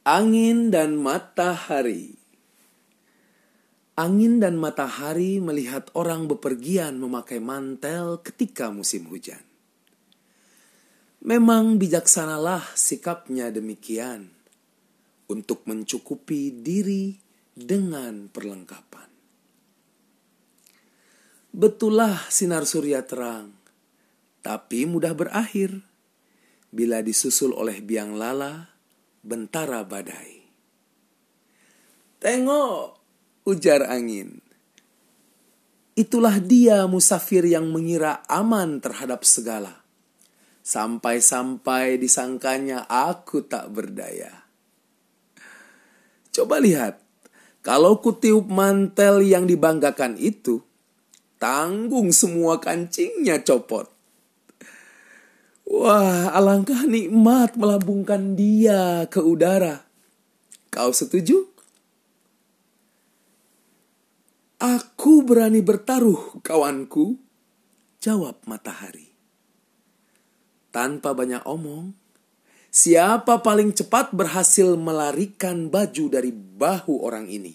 Angin dan matahari. Angin dan matahari melihat orang bepergian memakai mantel ketika musim hujan. Memang bijaksanalah sikapnya demikian untuk mencukupi diri dengan perlengkapan. Betullah sinar surya terang, tapi mudah berakhir bila disusul oleh biang lala bentara badai. Tengok, ujar angin. Itulah dia musafir yang mengira aman terhadap segala. Sampai-sampai disangkanya aku tak berdaya. Coba lihat, kalau kutiup mantel yang dibanggakan itu, tanggung semua kancingnya copot. Wah, alangkah nikmat melambungkan dia ke udara. Kau setuju? Aku berani bertaruh, kawanku, jawab matahari. Tanpa banyak omong, siapa paling cepat berhasil melarikan baju dari bahu orang ini?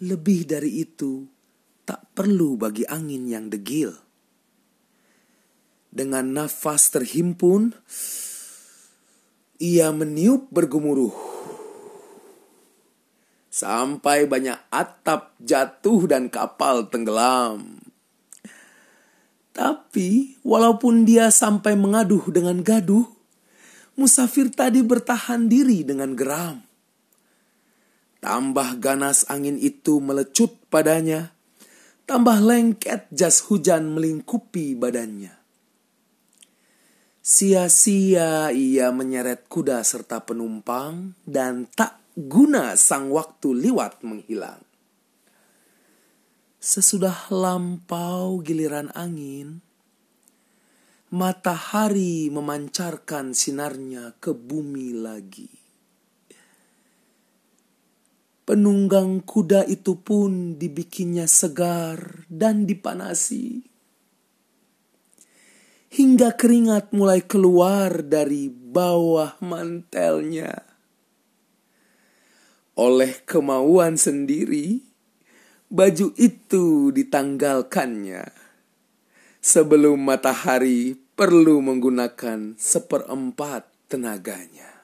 Lebih dari itu, tak perlu bagi angin yang degil dengan nafas terhimpun, ia meniup bergemuruh. Sampai banyak atap jatuh dan kapal tenggelam. Tapi walaupun dia sampai mengaduh dengan gaduh, musafir tadi bertahan diri dengan geram. Tambah ganas angin itu melecut padanya, tambah lengket jas hujan melingkupi badannya. Sia-sia ia menyeret kuda serta penumpang dan tak guna sang waktu liwat menghilang. Sesudah lampau giliran angin, matahari memancarkan sinarnya ke bumi lagi. Penunggang kuda itu pun dibikinnya segar dan dipanasi hingga keringat mulai keluar dari bawah mantelnya. Oleh kemauan sendiri, baju itu ditanggalkannya. Sebelum matahari perlu menggunakan seperempat tenaganya.